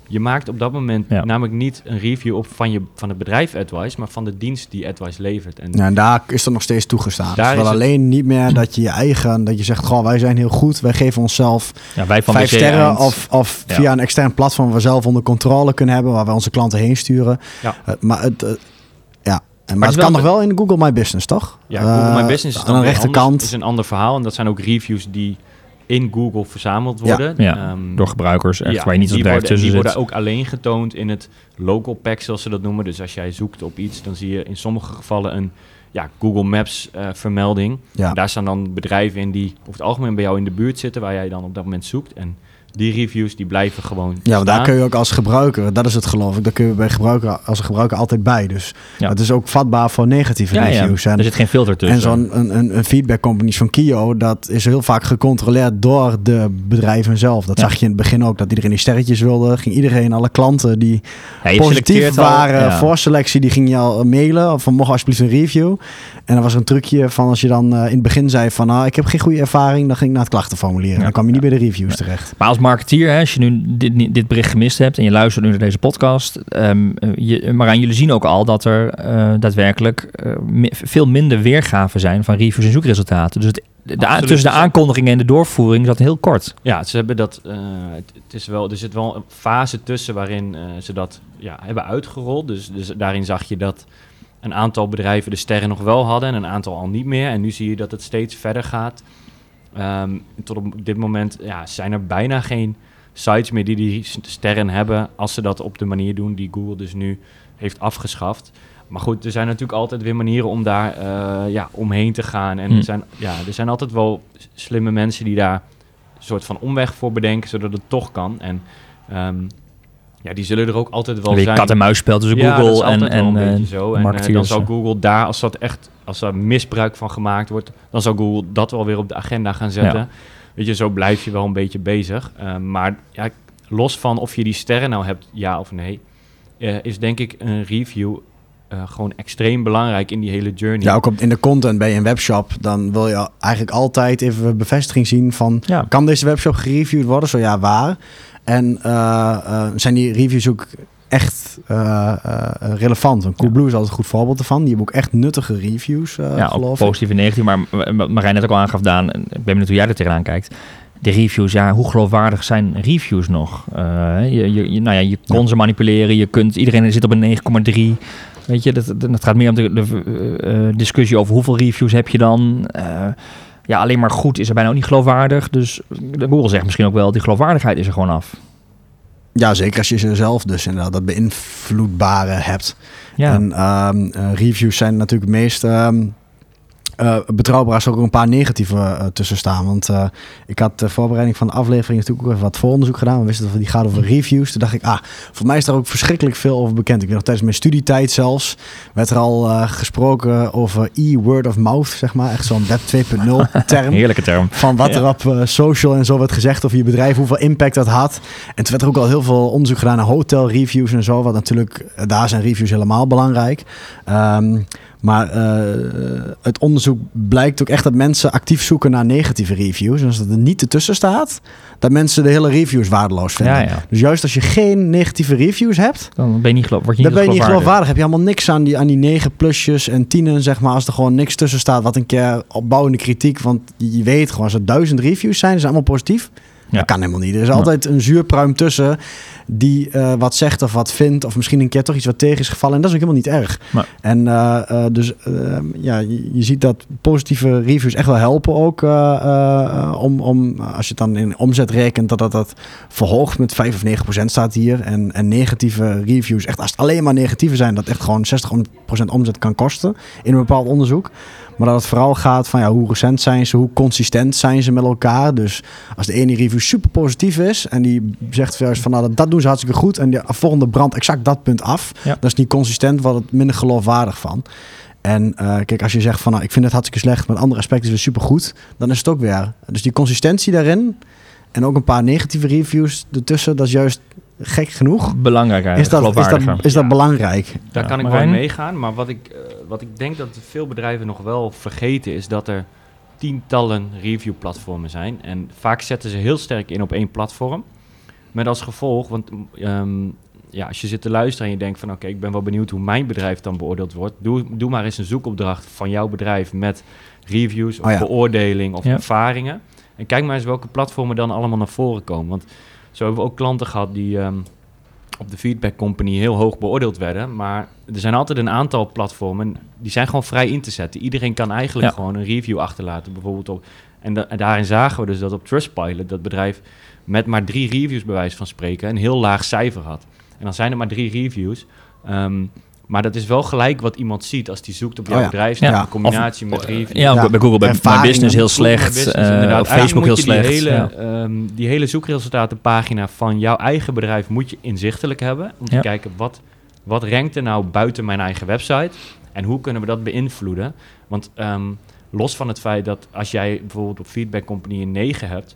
je maakt op dat moment Ja. namelijk niet een review op van, je, van het bedrijf AdWise, maar van de dienst die AdWise levert. En Ja, en daar is er nog steeds toegestaan. Daar is wel het- alleen niet meer dat je je eigen, dat je zegt, goh, wij zijn heel goed, wij geven onszelf Ja, wij van vijf sterren Eind. of, of Ja. via een extern platform waar we zelf onder controle kunnen hebben, waar we onze klanten heen sturen. Ja. Eh, maar het, eh, ja. En, maar, het kan nog wel in Google My Business, toch? ja, Google My Eh, Business is aan dan de rechterkant. anders, is een ander verhaal. En dat zijn ook reviews die in Google verzameld worden. Ja, Ehm, door gebruikers, echt, Ja, waar je niet als die bedrijf worden, tussen Die zit. worden ook alleen getoond in het local pack, zoals ze dat noemen. Dus als jij zoekt op iets, dan zie je in sommige gevallen een ja, Google Maps eh, vermelding. Ja. Daar staan dan bedrijven in die over het algemeen bij jou in de buurt zitten, waar jij dan op dat moment zoekt. En die reviews die blijven gewoon Ja, want daar kun je ook als gebruiker, dat is het geloof ik, daar kun je bij gebruiker, als gebruiker altijd bij. Dus Ja. het is ook vatbaar voor negatieve ja, ja, reviews. En, er zit geen filter tussen. en zo'n een, een, een feedback company van Kio, dat is heel vaak gecontroleerd door de bedrijven zelf. Dat zag je in het begin ook, dat iedereen die sterretjes wilde. Ging iedereen, alle klanten die positief al- waren voor selectie, die ging je al mailen. Of van, mocht alsjeblieft een review. En dan was er een trucje van als je dan eh, in het begin zei van, ah, ik heb geen goede ervaring, dan ging ik naar het klachtenformulier. En dan kwam je niet bij de reviews terecht. Maar als marketeer, hè, als je nu dit, dit bericht gemist hebt en je luistert nu naar deze podcast, ehm, eh, je, Marijn, jullie zien ook al dat er eh, daadwerkelijk eh, veel minder weergaven zijn van reviews en zoekresultaten. Dus het, de, a- tussen de aankondigingen en de doorvoering zat heel kort. Ja, ze hebben dat. eh, het, het is wel, er zit wel een fase tussen waarin eh, ze dat ja, hebben uitgerold. Dus, dus daarin zag je dat een aantal bedrijven de sterren nog wel hadden en een aantal al niet meer. En nu zie je dat het steeds verder gaat. Ehm, tot op dit moment ja, zijn er bijna geen sites meer die die sterren hebben als ze dat op de manier doen die Google dus nu heeft afgeschaft. Maar goed, er zijn natuurlijk altijd weer manieren om daar eh, ja, omheen te gaan. En Hm. er, zijn, ja, er zijn altijd wel slimme mensen die daar een soort van omweg voor bedenken, zodat het toch kan. En ehm, ja, die zullen er ook altijd wel zijn. kat en muis spel tussen Ja, dat is Google en, en een eh, beetje zo. En eh, dan zou Google daar, als dat echt, als er misbruik van gemaakt wordt, dan zou Google dat wel weer op de agenda gaan zetten. Ja. Weet je, zo blijf je wel een beetje bezig. Eh, maar ja, los van of je die sterren nou hebt, ja of nee, eh, is denk ik een review eh, gewoon extreem belangrijk in die hele journey. Ja, ook op, in de content bij een webshop, dan wil je eigenlijk altijd even bevestiging zien van, ja. kan deze webshop gereviewd worden? Zo ja, waar? En eh, eh, zijn die reviews ook echt eh, relevant? Want Coolblue is altijd een goed voorbeeld ervan. Die hebben ook echt nuttige reviews, eh ja, geloof ik. positief en negatief. Maar wat Marijn net ook al aangaf, Daan, ik ben benieuwd hoe jij er tegenaan kijkt. De reviews, ja, hoe geloofwaardig zijn reviews nog? Je, je, nou ja, je kon ze manipuleren, je kunt, iedereen zit op een 9,3. Weet je, dat, gaat meer om de, de discussie over hoeveel reviews heb je dan. Eh, ja, alleen maar goed is er bijna ook niet geloofwaardig. Dus de Google zegt misschien ook wel, die geloofwaardigheid is er gewoon af. Ja, zeker als je ze zelf dus inderdaad dat beïnvloedbare hebt. Ja, En ehm, eh, reviews zijn natuurlijk meest ehm, Uh, betrouwbaar is ook een paar negatieve uh, tussen staan. Want uh, ik had de voorbereiding van de aflevering natuurlijk ook even wat vooronderzoek gedaan. We wisten dat die gaat over reviews. Toen dacht ik, ah, voor mij is daar ook verschrikkelijk veel over bekend. Ik weet nog tijdens mijn studietijd zelfs, werd er al gesproken over e-word of mouth, zeg maar. Echt zo'n web 2.0 [laughs] term. Heerlijke term. Van wat er op social en zo werd gezegd over je bedrijf, hoeveel impact dat had. En toen werd er ook al heel veel onderzoek gedaan naar hotel reviews en zo. Wat natuurlijk, daar zijn reviews helemaal belangrijk. Um, maar uh, het onderzoek blijkt ook echt dat mensen actief zoeken naar negatieve reviews. En als dat er niet ertussen staat, dat mensen de hele reviews waardeloos vinden. Ja, ja. Dus juist als je geen negatieve reviews hebt, dan ben je niet, geloof, word je niet, dan ben je niet geloofwaardig. Heb je allemaal niks aan die, aan die 9 plusjes en tienen, zeg maar. Als er gewoon niks tussen staat, wat een keer opbouwende kritiek. Want je weet gewoon, als er duizend reviews zijn, zijn allemaal positief. Ja. Dat kan helemaal niet. Er is altijd een zuurpruim tussen die uh, wat zegt of wat vindt. Of misschien een keer toch iets wat tegen is gevallen. En dat is ook helemaal niet erg. Maar. En uh, uh, dus ja, je, je, ziet dat positieve reviews echt wel helpen ook. om, om, als je het dan in omzet rekent, dat dat, dat verhoogt met 5 of 9 procent staat hier. En, en negatieve reviews, echt als het alleen maar negatieve zijn, dat echt gewoon 60 procent omzet kan kosten in een bepaald onderzoek. Maar dat het vooral gaat van ja, hoe recent zijn ze, hoe consistent zijn ze met elkaar. Dus als de ene review super positief is en die zegt juist van nou, dat doen ze hartstikke goed en de volgende brandt exact dat punt af. Ja. Dat is niet consistent, wordt het minder geloofwaardig van. En uh, kijk, als je zegt van nou, ik vind het hartstikke slecht, maar andere aspecten is super goed, dan is het ook weer. Dus die consistentie daarin en ook een paar negatieve reviews ertussen, dat is juist gek genoeg. Belangrijk is dat, is dat, is dat belangrijk? Daar kan ik wel meegaan. Maar wat ik, uh, wat ik denk dat veel bedrijven nog wel vergeten is dat er tientallen reviewplatformen zijn. En vaak zetten ze heel sterk in op één platform. Met als gevolg, want um, ja, als je zit te luisteren en je denkt van oké, ik ben wel benieuwd hoe mijn bedrijf dan beoordeeld wordt. Doe, doe maar eens een zoekopdracht van jouw bedrijf met reviews of oh ja. beoordeling of ja. ervaringen. En kijk maar eens welke platformen dan allemaal naar voren komen. Want zo hebben we ook klanten gehad die um, op de Feedback Company heel hoog beoordeeld werden. Maar er zijn altijd een aantal platformen die zijn gewoon vrij in te zetten. Iedereen kan eigenlijk ja. gewoon een review achterlaten. Bijvoorbeeld op, en, da en, daarin zagen we dus dat op Trustpilot dat bedrijf met maar drie reviews bij wijze van spreken een heel laag cijfer had. En dan zijn er maar drie reviews. Um, maar dat is wel gelijk wat iemand ziet als die zoekt op jouw oh ja. bedrijfsnaam. Ja. In combinatie met reviews. Ja, bij Google, bij My Business heel slecht. Business, uh, op Facebook heel slecht. Die hele, ja. um, die hele zoekresultatenpagina van jouw eigen bedrijf moet je inzichtelijk hebben. Om te kijken wat, wat rankt er nou buiten mijn eigen website. En hoe kunnen we dat beïnvloeden. Want um, los van het feit dat als jij bijvoorbeeld op Feedback Company een 9 hebt...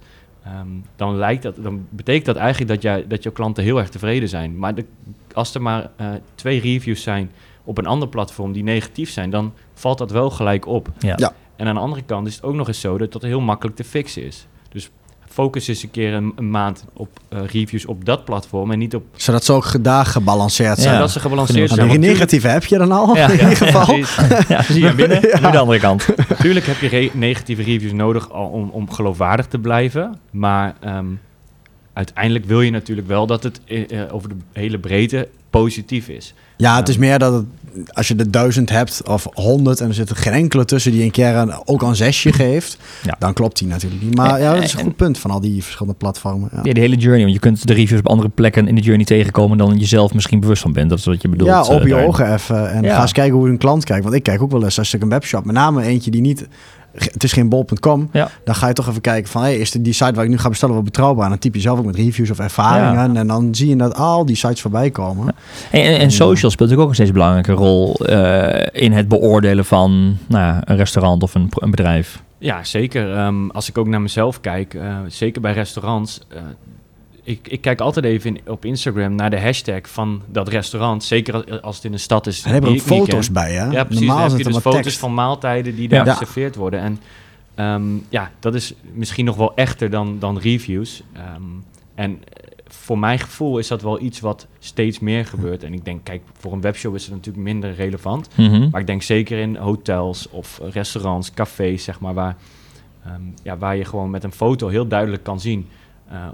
Um, dan, lijkt dat, dan betekent dat eigenlijk dat, jij, dat jouw klanten heel erg tevreden zijn. Maar de, als er maar uh, twee reviews zijn op een ander platform die negatief zijn, dan valt dat wel gelijk op. Ja. ja. En aan de andere kant is het ook nog eens zo dat dat heel makkelijk te fixen is. Dus focus eens een keer een, een maand op uh, reviews op dat platform en niet op... Zodat ze ook daar gebalanceerd zijn. Ja, dat ze gebalanceerd zijn. Een negatieve heb je dan al, ja, in ieder geval. [laughs] Ja, zie je binnen. Nu de andere kant. Natuurlijk heb je re negatieve reviews nodig om, om geloofwaardig te blijven. Maar um, uiteindelijk wil je natuurlijk wel dat het uh, over de hele breedte positief is. Ja, het is meer dat het, als je de duizend hebt of honderd en er zit er geen enkele tussen die een keer een, ook een zesje [laughs] geeft, ja. dan klopt die natuurlijk niet. Maar ja, dat is een goed punt van al die verschillende platformen. Ja. ja, de hele journey. Want je kunt de reviews op andere plekken in de journey tegenkomen dan je zelf misschien bewust van bent. Dat is wat je bedoelt. Ja, op je uh, ogen even. En ga eens kijken hoe een klant kijkt. Want ik kijk ook wel eens als ik een webshop, met name eentje die niet het is geen bol.com. Ja. Dan ga je toch even kijken van, hey, is de, die site waar ik nu ga bestellen wel betrouwbaar? En dan typ je zelf ook met reviews of ervaringen. En dan zie je dat al die sites voorbij komen. Ja. En, en, en, social speelt natuurlijk ook een steeds belangrijke rol uh, in het beoordelen van nou, een restaurant of een, een bedrijf. Ja, zeker. Um, als ik ook naar mezelf kijk, uh, zeker bij restaurants, uh, ik, ik kijk altijd even in, op Instagram naar de hashtag van dat restaurant. Zeker als het in een stad is. En hebben ook foto's bij, hè? Ja, precies. Normaal dan heb je dus foto's tekst. van maaltijden die daar ja. geserveerd worden. En um, ja, dat is misschien nog wel echter dan, dan reviews. Um, en voor mijn gevoel is dat wel iets wat steeds meer gebeurt. En ik denk, kijk, voor een webshow is het natuurlijk minder relevant. Mm -hmm. Maar ik denk zeker in hotels of restaurants, cafés, zeg maar, waar, um, ja, waar je gewoon met een foto heel duidelijk kan zien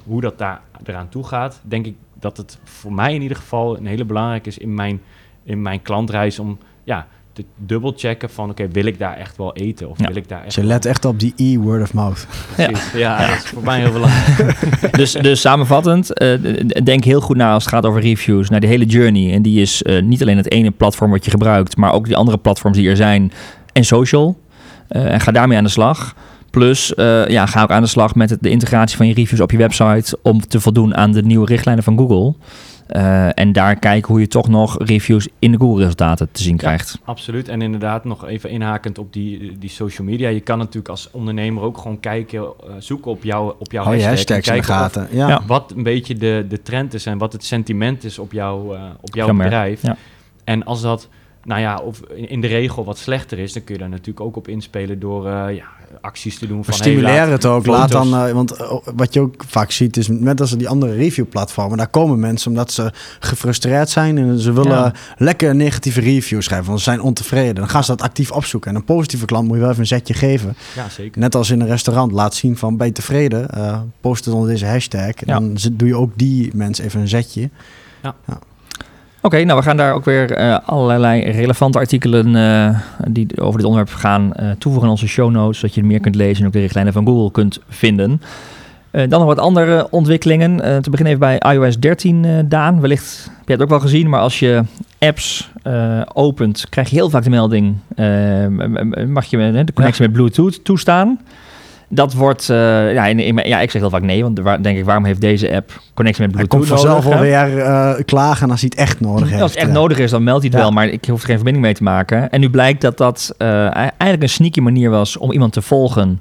hoe dat daar eraan toe gaat, denk ik dat het voor mij in ieder geval een hele belangrijk is in mijn, in mijn klantreis om ja, te dubbelchecken van oké, okay, wil ik daar echt wel eten? Of ja. wil ik daar echt Je let echt op die e-word of mouth. [laughs] Ja. ja, dat is voor mij heel belangrijk. [laughs] dus, dus samenvattend, uh, denk heel goed na als het gaat over reviews, naar de hele journey. En die is uh, niet alleen het ene platform wat je gebruikt, maar ook die andere platforms die er zijn en social. Eh, en ga daarmee aan de slag. Plus, eh, ja, ga ook aan de slag met de integratie van je reviews op je website om te voldoen aan de nieuwe richtlijnen van Google. Eh, en daar kijken hoe je toch nog reviews in de Google-resultaten te zien krijgt. Absoluut. En inderdaad, nog even inhakend op die, die social media. Je kan natuurlijk als ondernemer ook gewoon kijken, eh, zoeken op, jou, op jouw en hashtags in de of- gaten. Ja. Ja. wat een beetje de, de trend is en wat het sentiment is op, jou, op jouw bedrijf. ja. En als dat, nou ja, of in de regel wat slechter is, dan kun je daar natuurlijk ook op inspelen door eh, ja, acties te doen. Maar Van, hey, laat het ook. Laat dan, eh, want eh, wat je ook vaak ziet is, net als die andere reviewplatformen, daar komen mensen omdat ze gefrustreerd zijn en ze willen Ja. lekker negatieve reviews schrijven, want ze zijn ontevreden. Dan gaan ze dat actief opzoeken. En een positieve klant moet je wel even een zetje geven. Ja, zeker. Net als in een restaurant, laat zien van ben je tevreden, eh, post het onder deze hashtag. En Ja. Dan doe je ook die mensen even een zetje. Oké, nou we gaan daar ook weer eh, allerlei relevante artikelen eh, die over dit onderwerp gaan eh, toevoegen in onze show notes, zodat je er meer kunt lezen en ook de richtlijnen van Google kunt vinden. Dan nog wat andere ontwikkelingen. Te beginnen even bij iOS 13, eh, Daan. Wellicht heb je het ook wel gezien, maar als je apps opent, krijg je heel vaak de melding, mag je de connectie met Bluetooth toestaan? Dat wordt, eh, ja, in, in, ja, ik zeg heel vaak nee, want waar, denk ik, waarom heeft deze app connectie met Hij Bluetooth komt vanzelf nodig, hè? alweer eh klagen als hij het echt nodig heeft. Als het echt Ja. nodig is, dan meldt hij het Ja. wel, maar ik hoef er geen verbinding mee te maken. En nu blijkt dat dat eh, eigenlijk een sneaky manier was om iemand te volgen.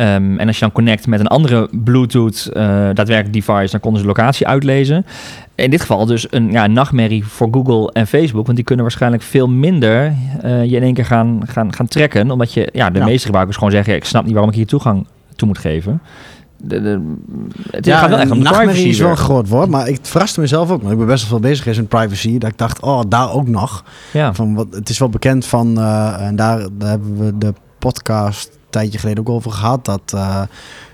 Ehm, en als je dan connect met een andere Bluetooth eh, daadwerkelijk device, dan konden ze locatie uitlezen. In dit geval dus een ja, nachtmerrie voor Google en Facebook, want die kunnen waarschijnlijk veel minder eh, je in één keer gaan, gaan, gaan trekken. Omdat je, ja, de Ja. meeste gebruikers gewoon zeggen, ik snap niet waarom ik hier toegang toe moet geven. De, de, het Ja, gaat wel echt om privacy is wel een groot woord, maar ik verraste mezelf ook. Want ik ben best wel veel bezig geweest met privacy. Dat ik dacht, oh, daar ook nog. Ja. Van wat, het is wel bekend van, eh, en daar, daar hebben we de podcast tijdje geleden ook over gehad, dat, eh,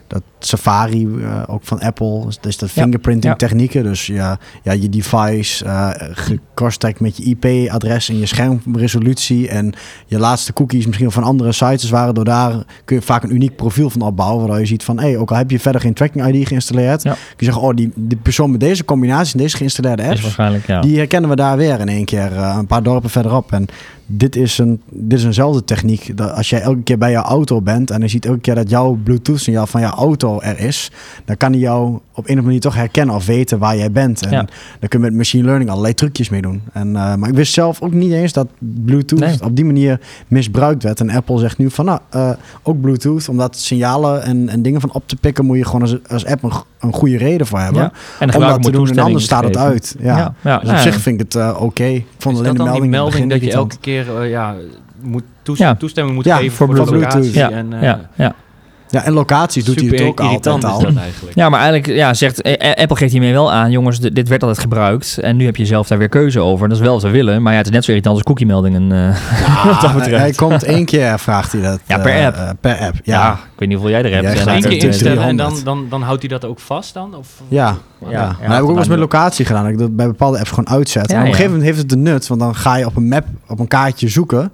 dat Safari, eh, ook van Apple, dus dat Ja, fingerprinting ja. technieken, dus ja, ja, je device gecrosstagd met je IP-adres en je schermresolutie en je laatste cookies misschien van andere sites waren, door daar kun je vaak een uniek profiel van opbouwen, waardoor je ziet van, hé, ook al heb je verder geen tracking ID geïnstalleerd, Ja. kun je zeggen, oh, die, die persoon met deze combinatie en deze geïnstalleerde apps, waarschijnlijk, ja. die herkennen we daar weer in één keer, eh, een paar dorpen verderop. En dit is, een, dit is eenzelfde techniek. Dat als jij elke keer bij jouw auto bent en je ziet elke keer dat jouw Bluetooth-signaal van jouw auto er is, dan kan hij jou op een of andere manier toch herkennen of weten waar jij bent. En Ja. dan kun je met machine learning allerlei trucjes mee doen. En, eh, maar ik wist zelf ook niet eens dat Bluetooth Nee. op die manier misbruikt werd. En Apple zegt nu van, nou, eh, ook Bluetooth, om dat signalen en, en dingen van op te pikken, moet je gewoon als, als app een, go- een goede reden voor hebben. Ja. En Om dat te moet doen en anders staat het uit. Ja. Ja, ja. Dus op Ja, zich vind ik het eh, oké. Ik vond Is alleen dat de die melding, in het melding begin dat je elke keer ja, moet toestemming moet Ja, geven voor voor, de locatie? Ja, En, eh, ja, ja. Ja, en locaties doet hij het ook altijd irritant al. is dat eigenlijk. ja, maar eigenlijk ja, zegt eh, Apple geeft hiermee wel aan, jongens, dit, dit werd altijd gebruikt en nu heb je zelf daar weer keuze over. Dat is wel wat we willen, maar ja, het is net zo irritant als cookie-meldingen. eh [laughs] Ja, wat dat hij, betreft. hij komt één keer, vraagt hij dat. Ja, per eh, app. eh, per app, ja. ja. ik weet niet hoeveel jij er hebt. En dan keer instellen en dan, 300. dan, dan houdt hij dat ook vast dan? Of, Ja, Ja, ja. heb ik ook wel eens met locatie gedaan. Dat ik dat bij bepaalde apps gewoon uitzet. Ja, en op een ja. gegeven moment heeft het de nut. Want dan ga je op een map, op een kaartje zoeken.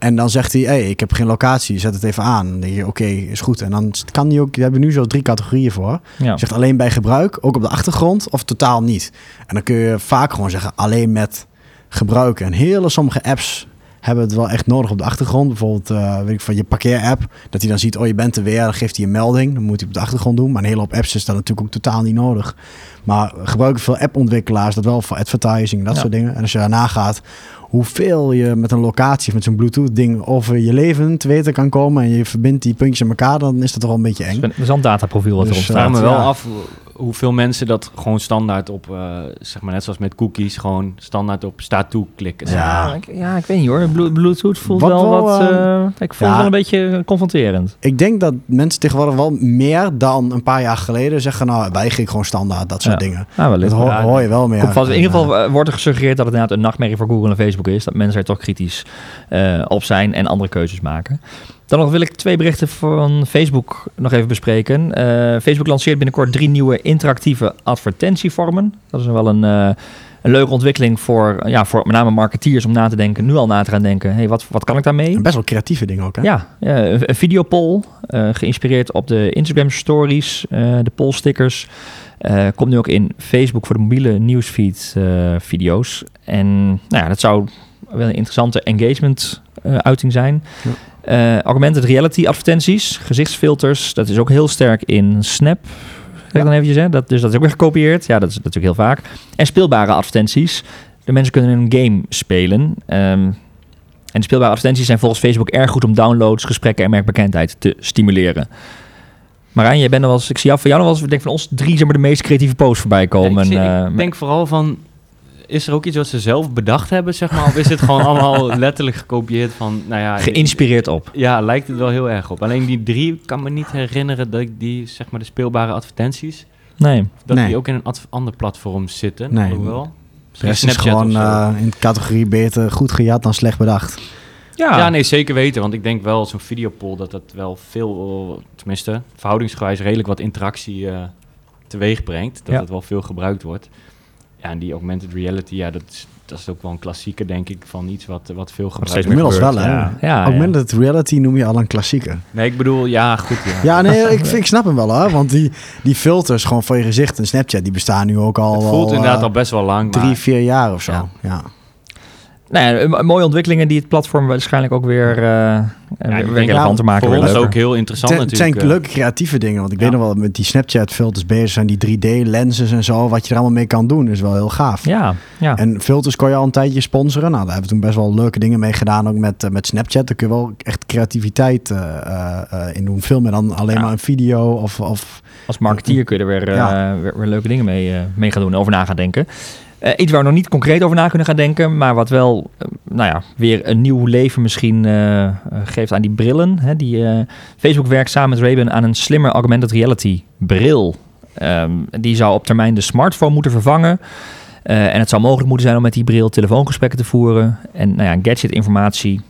En dan zegt hij, hey, ik heb geen locatie, zet het even aan. Dan denk je, oké, is goed. En dan kan hij ook, we hebben nu zo drie categorieën voor. Ja. Zegt alleen bij gebruik, ook op de achtergrond of totaal niet. En dan kun je vaak gewoon zeggen alleen met gebruiken. En hele sommige apps hebben het wel echt nodig op de achtergrond. Bijvoorbeeld, eh, weet ik van je parkeerapp. Dat hij dan ziet, oh je bent er weer. Dan geeft hij een melding. Dan moet hij op de achtergrond doen. Maar een hele hoop apps is dat natuurlijk ook totaal niet nodig. Maar gebruiken veel appontwikkelaars dat wel voor advertising, dat Ja. soort dingen. En als je daarna gaat, hoeveel je met een locatie of met zo'n Bluetooth ding over je leven te weten kan komen. En je verbindt die puntjes aan elkaar, dan is dat toch wel een beetje eng. Dat is een dataprofiel wat Dus, erop Ik vraag staat. me wel Ja. af hoeveel mensen dat gewoon standaard op, eh, zeg maar net zoals met cookies, gewoon standaard op staat toe klikken. Ja. Ja, ik, ja, ik weet niet hoor. Blu- Bluetooth voelt Wat wel wat... eh, eh, ik voel ja. het wel een beetje confronterend. Ik denk dat mensen tegenwoordig wel meer dan een paar jaar geleden zeggen, nou, wij gaan gewoon standaard, dat soort Ja. dingen. Wel Dat hoor, Ja, hoor je wel meer. Vast- in ieder geval eh, eh, wordt er gesuggereerd dat het inderdaad een nachtmerrie voor Google en Facebook is. Dat mensen er toch kritisch eh, op zijn en andere keuzes maken. Dan nog wil ik twee berichten van Facebook nog even bespreken. Eh, Facebook lanceert binnenkort drie nieuwe interactieve advertentievormen. Dat is wel een, eh, een leuke ontwikkeling voor, ja, voor met name marketeers om na te denken, nu al na te gaan denken. Hey, wat, wat kan ik daarmee? best wel creatieve dingen ook, hè? Ja, een videopoll, geïnspireerd op de Instagram stories, de poll stickers. Eh, komt nu ook in Facebook voor de mobiele nieuwsfeed eh, video's. En nou ja, dat zou wel een interessante engagement eh, uiting zijn. Eh, augmented reality advertenties, gezichtsfilters, dat is ook heel sterk in Snap. Zeg ik dan eventjes, hè? Dat, dus dat is ook weer gekopieerd. Ja, dat is natuurlijk heel vaak. En speelbare advertenties. De mensen kunnen een game spelen. Ehm, en speelbare advertenties zijn volgens Facebook erg goed om downloads, gesprekken en merkbekendheid te stimuleren. Marijn, jij bent er wel eens, ik zie jou van jou nog wel eens, ik denk van ons drie zeg maar de meest creatieve posts voorbij komen. ik, zie- Eh, ik denk vooral van, is er ook iets wat ze zelf bedacht hebben, zeg maar? Of is het gewoon allemaal [laughs] letterlijk gekopieerd van, nou ja... geïnspireerd op. Ja, lijkt het wel heel erg op. Alleen die drie kan me niet herinneren dat ik die, zeg maar, de speelbare advertenties, Nee. dat Nee. die ook in een ander platform zitten. Nee. Hoewel. Rest is Snapchat gewoon eh, in de categorie beter goed gejat dan slecht bedacht. Ja, Ja, nee, zeker weten. Want ik denk wel, zo'n videopoll, dat dat wel veel, tenminste, verhoudingsgewijs redelijk wat interactie eh teweeg brengt. Dat Ja. het wel veel gebruikt wordt. Ja, en die augmented reality, ja, dat is, dat is ook wel een klassieker, denk ik, van iets wat, wat veel gebruikt wordt. Inmiddels gebeurt, wel, hè? Ja, ja, ja. Augmented reality noem je al een klassieker. Nee, ik bedoel, ja, goed. Ja, Ja, nee, ik, [laughs] ik snap hem wel hoor. Want die, die filters gewoon voor je gezicht in Snapchat, die bestaan nu ook al het voelt inderdaad eh, al best wel lang. drie, maar- vier jaar of zo. Ja. Nou mooie ontwikkelingen die het platform waarschijnlijk ook weer, eh Ja, weer relevanter maken. voor ons ook heel interessant Het zijn eh. leuke creatieve dingen. Want ik Ja. weet nog wel, met die Snapchat filters bezig zijn, die 3D-lenses en zo, wat je er allemaal mee kan doen, is wel heel gaaf. Ja, ja. En filters kon je al een tijdje sponsoren. Nou, daar hebben we toen best wel leuke dingen mee gedaan, ook met, eh, met Snapchat. Daar kun je wel echt creativiteit eh, eh, eh, in doen. Veel meer dan alleen Ja. maar een video of... of Als marketeer kun je er weer, eh, weer, weer leuke dingen mee, eh, mee gaan doen en over na gaan denken. Eh, iets waar we nog niet concreet over na kunnen gaan denken, maar wat wel, eh, nou ja, weer een nieuw leven misschien eh, geeft aan die brillen. Hè? Die, Facebook werkt samen met Ray-Ban aan een slimmer augmented reality bril. Ehm, die zou op termijn de smartphone moeten vervangen. En het zou mogelijk moeten zijn om met die bril telefoongesprekken te voeren. En nou ja, gadget-informatie.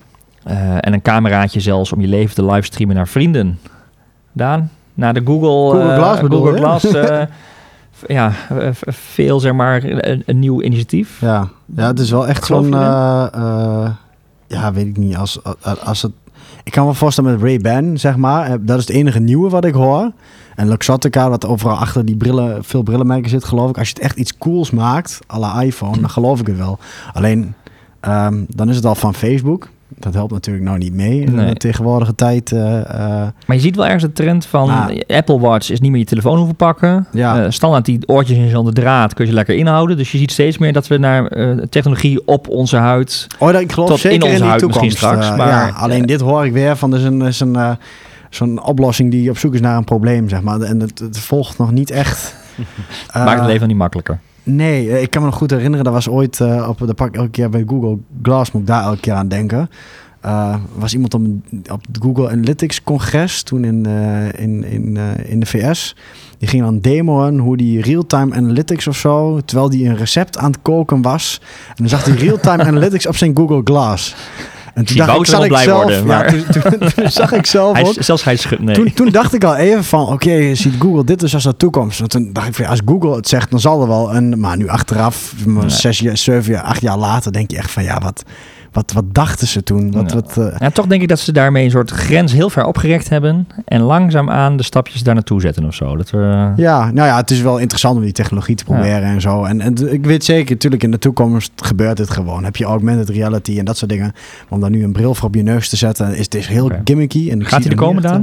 en een cameraatje zelfs om je leven te livestreamen naar vrienden. Daan, naar de Google, Google Glass Google? Glass [laughs] ja, eh, veel zeg maar een, een nieuw initiatief. Ja, ja het is wel echt zo'n... eh, ja, weet ik niet. Als, als, het, ik kan me voorstellen met Ray-Ban, zeg maar. Dat is het enige nieuwe wat ik hoor. En Luxottica, wat overal achter die brillen, veel brillenmerken zit, geloof ik. Als je het echt iets cools maakt, à la iPhone, dan geloof ik het wel. Alleen, ehm, dan is het al van Facebook. Dat helpt natuurlijk nou niet mee in Nee. de tegenwoordige tijd. eh, eh, Maar je ziet wel ergens de trend van Ah. Apple Watch is niet meer je telefoon hoeven pakken. Ja. Eh, standaard die oortjes in zo'n draad kun je lekker inhouden. Dus je ziet steeds meer dat we naar technologie op onze huid. Oh, dat, ik geloof Tot in zeker in, onze die huid toekomst. misschien straks, maar, ja, alleen dit hoor ik weer van, dus een, is een, zo'n oplossing die op zoek is naar een probleem, zeg maar. En het, het volgt nog niet echt. [laughs] Maakt het leven nog niet makkelijker. Nee, eh, ik kan me nog goed herinneren, dat was ooit eh, op de pak ik elke keer bij Google Glass, moet ik daar elke keer aan denken. Eh, was iemand op, het Google Analytics congres toen in, in, in, in de VS. Die ging dan demoen hoe die real-time analytics of zo, terwijl die een recept aan het koken was. En dan zag hij real-time [laughs] analytics op zijn Google Glass. En toen Die dacht ik, zelf, worden, ja, maar- toen, toen- toen [laughs] zag ik zelf Hij, ook. zelfs hij schudt. Nee. Toen, toen dacht ik al even van, oké, ziet Google dit dus als de toekomst? Want toen dacht ik van, als Google het zegt, dan zal er wel een... Maar nu achteraf, Nee. zes, jaar, zeven jaar, acht jaar later, denk je echt van, ja, wat, wat, wat dachten ze toen? Wat, eh, Ja, toch denk ik dat ze daarmee een soort grens heel ver opgerekt hebben. En langzaamaan de stapjes daar naartoe zetten of zo. Dat we, ja, nou ja, het is wel interessant om die technologie te proberen en zo. En, en ik weet zeker, natuurlijk in de toekomst gebeurt het gewoon. Heb je augmented reality en dat soort dingen. Maar om daar nu een bril voor op je neus te zetten, is het is heel gimmicky. En Gaat hij er komen dan? eh,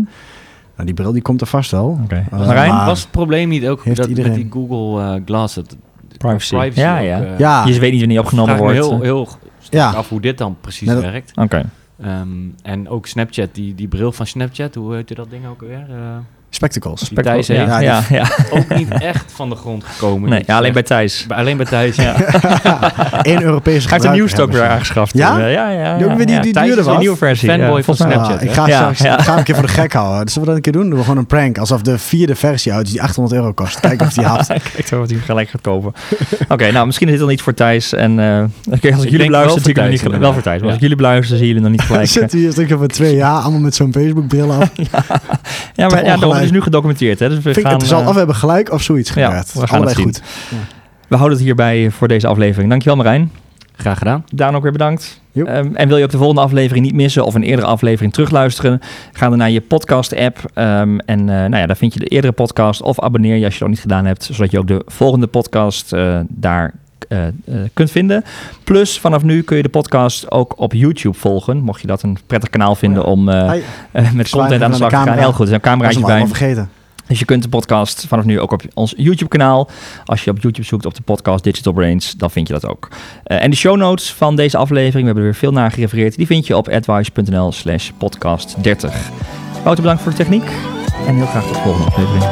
Nou, die bril die komt er vast wel. Eh, Marijn? Was het probleem niet ook Heeft dat iedereen. met die Google eh, Glass, het, Privacy. privacy Ja, ook, ja. eh, Ja, Je weet niet wanneer opgenomen wordt. heel, heel Ja. af hoe dit dan precies Nee, dat- werkt. Oké. Ehm, en ook Snapchat, die, die bril van Snapchat, hoe heet dat ding ook weer? Spectacles. die Thijs heeft ja, Ja, ja, ja. ook niet echt van de grond gekomen. Nee, alleen bij Thijs. bij- alleen bij Thijs, ja. [laughs] Eén Europese Hij heeft een ook gebruiker weer aangeschaft. Ja? Eh, Ja, ja, ja. Die die- die duurde een nieuwe versie. Fanboy ja, van. Snapchat, ik ga, Ja, straks, ja. ik ga hem een keer voor de gek houden. Dus zullen we dat een keer doen? Doen we gewoon een prank. Alsof de vierde versie uit is die 800 euro kost. Kijken of die [laughs] haalt. Kijk wat hij gelijk gaat kopen. Oké, nou misschien is dit al niet voor Thijs. En eh oké, als ik, Ik jullie ik hem niet. Wel voor Thijs. Maar als jullie beluister, zie je jullie nog niet [laughs] Dan gelijk. zitten hier stukje van twee jaar allemaal met zo'n Facebook bril af. Ja, maar ja, dat ongelijk. is nu gedocumenteerd. Hè? Dus we gaan, interessant. eh, Of we hebben gelijk of zoiets ja, we gaan Allebei het zien. goed. we houden het hierbij voor deze aflevering. Dankjewel Marijn. Graag gedaan. Daan ook weer bedankt. Joep. Ehm, en wil je ook de volgende aflevering niet missen of een eerdere aflevering terugluisteren, ga dan naar je podcast-app. ehm, en eh, nou ja, daar vind je de eerdere podcast of abonneer je als je dat nog niet gedaan hebt, zodat je ook de volgende podcast eh, daar eh, eh, kunt vinden. Plus, vanaf nu kun je de podcast ook op YouTube volgen. Mocht je dat een prettig kanaal vinden om eh, Hey, met content aan de slag te gaan. Heel goed, er is een was cameraatje hem bij. vergeten. Dus je kunt de podcast vanaf nu ook op ons YouTube-kanaal. Als je op YouTube zoekt op de podcast Digital Brains, dan vind je dat ook. En de show notes van deze aflevering, we hebben er weer veel naar gerefereerd, die vind je op advice.nl slash podcast 30. Wouter, bedankt voor de techniek en heel graag tot de volgende aflevering.